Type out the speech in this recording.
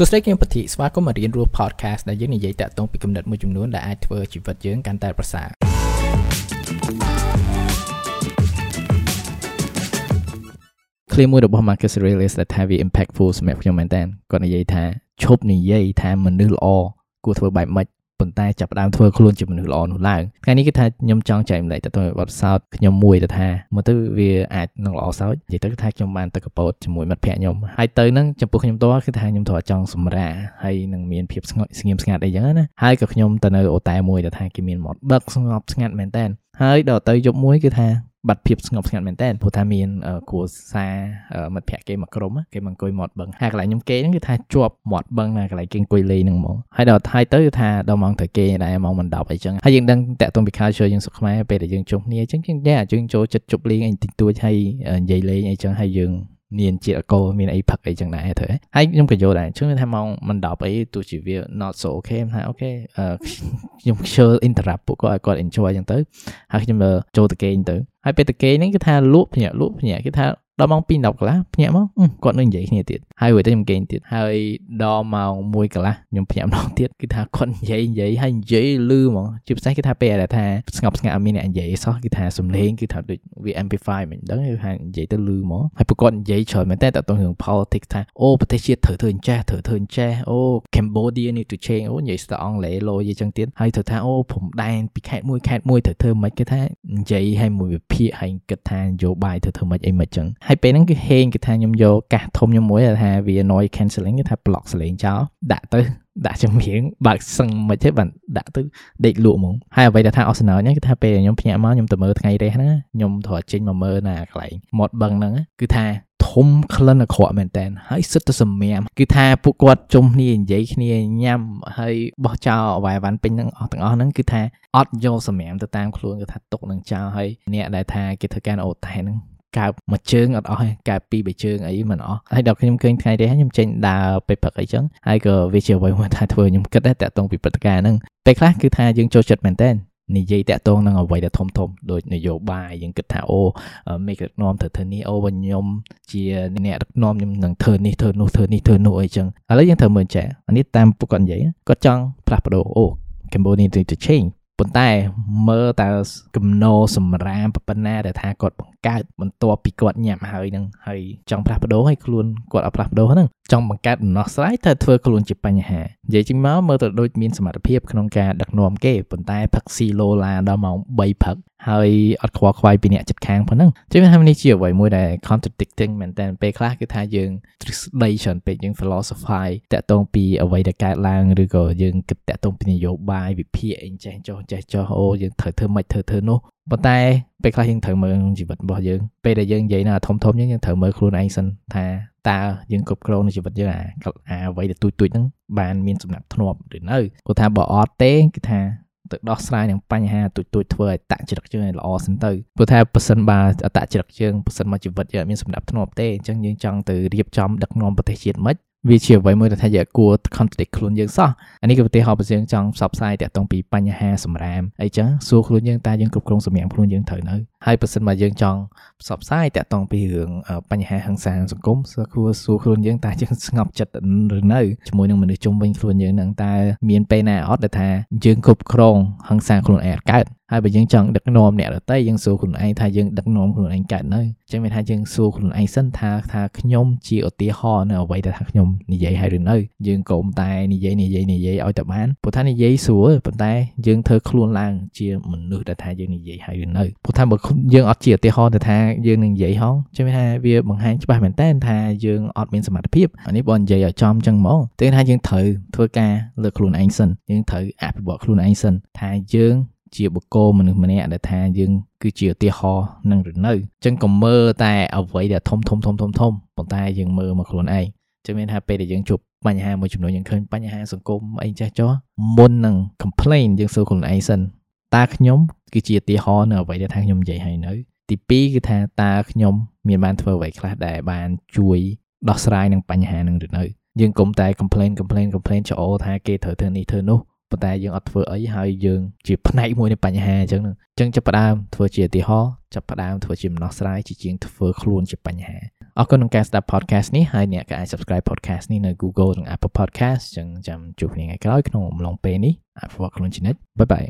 សួស្តីគឹមពធីស្វាគមន៍មករៀនរស់ podcast ដែលយើងនិយាយតាក់ទងពីគំនិតមួយចំនួនដែលអាចធ្វើជីវិតយើងកាន់តែប្រសើរឃ្លាមួយរបស់ Marcus Aurelius ដែលថាវា impactful សម្រាប់ខ្ញុំមែនតើគាត់និយាយថាឈប់និយាយថាមនុស្សល្អគួរធ្វើបែបម៉េចប៉ុ ន្តែចាប់ផ្ដើមធ្វើខ្លួនជាមនុស្សល្អនោះឡើងថ្ងៃនេះគឺថាខ្ញុំចង់ចែកម្លែកទៅបទពិសោធន៍ខ្ញុំមួយទៅថាមកទៅវាអាចនឹងល្អសោចនិយាយទៅគឺថាខ្ញុំបានទៅកពតជាមួយមិត្តភ័ក្ដិខ្ញុំហើយទៅហ្នឹងចំពោះខ្ញុំតគឺថាខ្ញុំត្រូវចង់សម្រាហើយនឹងមានភាពស្ងប់ស្ងៀមស្ងាត់អីចឹងណាហើយក៏ខ្ញុំទៅនៅអូតែមួយទៅថាគេមានមាត់បឹកស្ងប់ស្ងាត់មែនតើហើយដល់ទៅយប់មួយគឺថា បាត់ភាពស្ងប់ស្ងាត់មែនតើព្រោះថាមានគ្រួសារមិត្តភ័ក្តិគេមកក្រុមគេមកអង្គុយមាត់បឹងហើយកន្លែងខ្ញុំគេហ្នឹងគឺថាជាប់មាត់បឹងណាកន្លែងគេអង្គុយលេងហ្នឹងហ្មងហើយដល់ថៃទៅគឺថាដល់ម៉ោងត្រូវគេដែរម៉ោងមិន10អីចឹងហើយយើងដឹងតាក់ទងពី culture យើងសុខខ្មែរពេលដែលយើងជុំគ្នាអញ្ចឹងយើងយ៉ាយើងចូលចិត្តជប់លេងអីតិចតួចហើយនិយាយលេងអីចឹងហើយយើងមានជាតិអកូមានអីផឹកអីចឹងដែរទៅហើយខ្ញុំក៏យល់ដែរជឿថាម៉ោងមិន10អីទោះជាវា not so okay ថាអូខេខ្ញុំខ្ជិល interrupt ពួកគាត់ឲ្យគាត់ enjoy ចឹងទៅហើយខ្ញុំចូលទៅគេងទៅ ហើយពេលទៅគេងហ្នឹងគឺថាលក់ភ្ញាក់លក់ភ្ញាក់គេថា ដល់ម៉ោង2:10កន្លះភ្ញាក់មកគាត់នៅនិយាយគ្នាទៀតហើយវិញទៅខ្ញុំគេងទៀតហើយដល់ម៉ោង1កន្លះខ្ញុំភ្ញាក់ម្ដងទៀតគឺថាគាត់និយាយនិយាយហើយនិយាយលឺហ្មងជាពិសេសគឺថាពេលដែលថាស្ងប់ស្ងាត់អត់មានអ្នកនិយាយសោះគឺថាសំឡេងគឺថាដូចវា amplify មិនដឹងគឺថានិយាយទៅលឺហ្មងហើយពួកគាត់និយាយច្រើនមែនតែតើតើរឿង politics ថាអូប្រទេសជាតិត្រូវធ្វើអញ្ចេះត្រូវធ្វើអញ្ចេះអូ Cambodia need to change អូនិយាយស្ទើរអង់គ្លេសលោយអញ្ចឹងទៀតហើយត្រូវថាអូព្រំដែនពីខេត្តមួយខេត្តមួយត្រូវធ្វើមិនគេថានិយាយឲ្យមួយវិភាគហើយគិតថានយោបាយត្រូវធ្វើមិនអីមិនអញ្ចឹងហើយពេលហ្នឹងគឺហេងគឺថាខ្ញុំយកកាសធំខ្ញុំមួយថាវា noise cancelling គឺថា block សលេងចោលដាក់ទៅដាក់ចម្រៀងបើកសឹងមិនទេបានដាក់ទៅដេកលក់ហ្មងហើយអ្វីដែលថាអស់សំណើញគឺថាពេលខ្ញុំភ្ញាក់មកខ្ញុំទៅមើលថ្ងៃរះហ្នឹងខ្ញុំត្រូវចេញមកមើលណាកន្លែងមាត់បឹងហ្នឹងគឺថាធំក្លិនអាក្រក់មែនតើហើយសិតទៅសម្ញាំគឺថាពួកគាត់ជុំគ្នានិយាយគ្នាញ៉ាំហើយបោះចោលអវ៉ៃវ៉ាន់ពេញហ្នឹងអស់ទាំងអស់ហ្នឹងគឺថាអត់យកសម្ញាំទៅតាមខ្លួនគឺថាទុកនឹងចោលហើយអ្នកដែលថាគេធ្វើការអូតែហ្នឹង កើបមួយជើងអត់អស់ទេកើបពីរបីជើងអីមិនអស់ហើយដល់ខ្ញុំឃើញថ្ងៃនេះខ្ញុំចេញដើរទៅព្រឹកអីចឹងហើយក៏វាជាអ្វីមួយថាធ្វើខ្ញុំគិតដែរតាក់ទងពីព្រឹត្តិការណ៍ហ្នឹងពេលខ្លះគឺថាយើងចូលចិត្តមែនតើនិយាយតាក់ទងនឹងអ្វីដែលធំធំដូចនយោបាយយើងគិតថាអូមេដឹកនាំត្រូវធ្វើនេះអូវិញខ្ញុំជាអ្នកដឹកនាំខ្ញុំនឹងធ្វើនេះធ្វើនោះធ្វើនេះធ្វើនោះអីចឹងឥឡូវយើងត្រូវមើលចាអានេះតាមពួកគាត់និយាយគាត់ចង់ផ្លាស់ប្ដូរអូ Cambodia need to change ប៉ុន្តែមើលតើគំនោសម្រាមប៉ុណ្ណាដែលថាគាត់បង្កើតបន្ទាប់ពីគាត់ញ៉ាំហើយនឹងហើយចង់ផ្លាស់ប្ដូរឲ្យខ្លួនគាត់អត់ផ្លាស់ប្ដូរហ្នឹង ចង់បង្កើតដំណោះស្រាយតែធ្វើខ្លួនជាបញ្ហានិយាយជាងមកមើលទៅដូចមានសមត្ថភាពក្នុងការដឹកនាំគេប៉ុន្តែផឹកស៊ីឡូឡាដល់ម៉ោង3ផឹកហើយអត់ខ្វល់ខ្វាយពីអ្នកចិត្តខាងប៉ុណ្ណឹងជឿថានេះជាអ្វីមួយដែល contradicting មែនតើពេលខ្លះគឺថាយើងទ្រឹស្ដីច្រើនពេកយើង philosophy តាក់ទងពីអ្វីដែលកើតឡើងឬក៏យើងគិតតាក់ទងពីនយោបាយវិភាគអីចេះចុះចេះចុះអូយើងត្រូវធ្វើម៉េចធ្វើធ្វើនោះប៉ុន្តែពេលខ្លះយើងត្រូវមើលជីវិតរបស់យើងពេលដែលយើងនិយាយនៅធំធំយើងយើងត្រូវមើលខ្លួនឯងសិនថា តើយើងគ្រប់គ្រងនៅជីវិតយើងអាអាអ្វីដែលទូចទូចហ្នឹងបានមានសំណាក់ធ្នាប់ឬនៅគាត់ថាបើអត់ទេគឺថាទៅដោះស្រាយនឹងបញ្ហាទូចទូចធ្វើឲ្យតាក់ជ្រឹកជើងឲ្យល្អសិនទៅព្រោះថាប៉ះសិនបើអតជ្រឹកជើងប៉ះសិនមកជីវិតយើងអត់មានសម្ដាប់ធ្នាប់ទេអញ្ចឹងយើងចង់ទៅរៀបចំដឹកនាំប្រទេសជាតិមិនវាជាអ្វីមួយដែលថាយើងគួរ contradict ខ្លួនយើងសោះអានេះគឺប្រទេសហោបយើងចង់ផ្សព្វផ្សាយតាក់ទងពីបញ្ហាសម្រាមអីចឹងសួរខ្លួនយើងតើយើងគ្រប់គ្រងសម្រាមខ្លួនយើងត្រូវនៅហើយបើសិនមកយើងចង់ផ្សព្វផ្សាយតាក់ទងពីរឿងបញ្ហាហិង្សាសង្គមសួរគួរសួរខ្លួនយើងតើយើងស្ងប់ចិត្តឬនៅជាមួយនឹងមនុស្សជុំវិញខ្លួនយើងនឹងតើមានពេលណាអត់ដែលថាយើងគ្រប់គ្រងហិង្សាខ្លួនឯងកើតហើយបើយើងចង់ដឹកនាំអ្នកដទៃយើងសួរខ្លួនឯងថាយើងដឹកនាំខ្លួនឯងកើតនៅអញ្ចឹងមានថាយើងសួរខ្លួនឯងសិនថាថាខ្ញុំជាឧទាហរណ៍នៅអ្វីដែលថាខ្ញុំនិយាយហើយឬនៅយើងកុំតែនិយាយនិយាយនិយាយឲ្យតែបានព្រោះថានិយាយស្រួលប៉ុន្តែយើងធ្វើខ្លួនឡើងជាមនុស្សដែលថាយើងនិយាយហើយឬនៅព្រោះថាបើយើងអត់ជាឧទាហរណ៍ទៅថាយើងនឹងនិយាយហងចឹងមានថាវាបង្ហាញច្បាស់មែនតើថាយើងអត់មានសមត្ថភាពអានេះបងនិយាយឲ្យចំចឹងហ្មងតែថាយើងត្រូវធ្វើការលើខ្លួនឯងសិនយើងត្រូវអភិវឌ្ឍខ្លួនឯងសិនថាយើងជាបុគ្គលមនុស្សម្នាក់ដែលថាយើងគឺជាឧទាហរណ៍នឹងឬនៅអញ្ចឹងកុំមើលតែអ្វីដែលធំធំធំធំធំប៉ុន្តែយើងមើលមកខ្លួនឯងចឹងមានថាពេលដែលយើងជួបបញ្ហាមួយចំនួនយើងឃើញបញ្ហាសង្គមអីចេះចោះមុននឹង complain យើងសួរខ្លួនឯងសិន តើខ្ញុំគឺជាឧទាហរណ៍នៅអ្វីដែលថាខ្ញុំនិយាយឲ្យនៅ ទី2គឺថាតើខ្ញុំមានបានធ្វើអ្វីខ្លះដែលបានជួយដោះស្រាយនឹងបញ្ហានឹងឬនៅយើងកុំតែ complain complain complain ច្អល់ថាគេត្រូវធ្វើនេះធ្វើនោះប៉ុន្តែយើងអត់ធ្វើអីហើយយើងជាផ្នែកមួយនៃបញ្ហាអញ្ចឹងអញ្ចឹងចាប់ផ្ដើមធ្វើជាឧទាហរណ៍ចាប់ផ្ដើមធ្វើជាដំណោះស្រាយជាជាងធ្វើខ្លួនជាបញ្ហាអរគុណក្នុងការស្ដាប់ podcast នេះហើយអ្នកក៏អាច subscribe podcast នេះនៅ Google និង Apple Podcast ចឹងចាំជួបគ្នាថ្ងៃក្រោយក្នុងអំឡុងពេលនេះអភិវឌ្ឍខ្លួនជានិច្ចបាយបាយ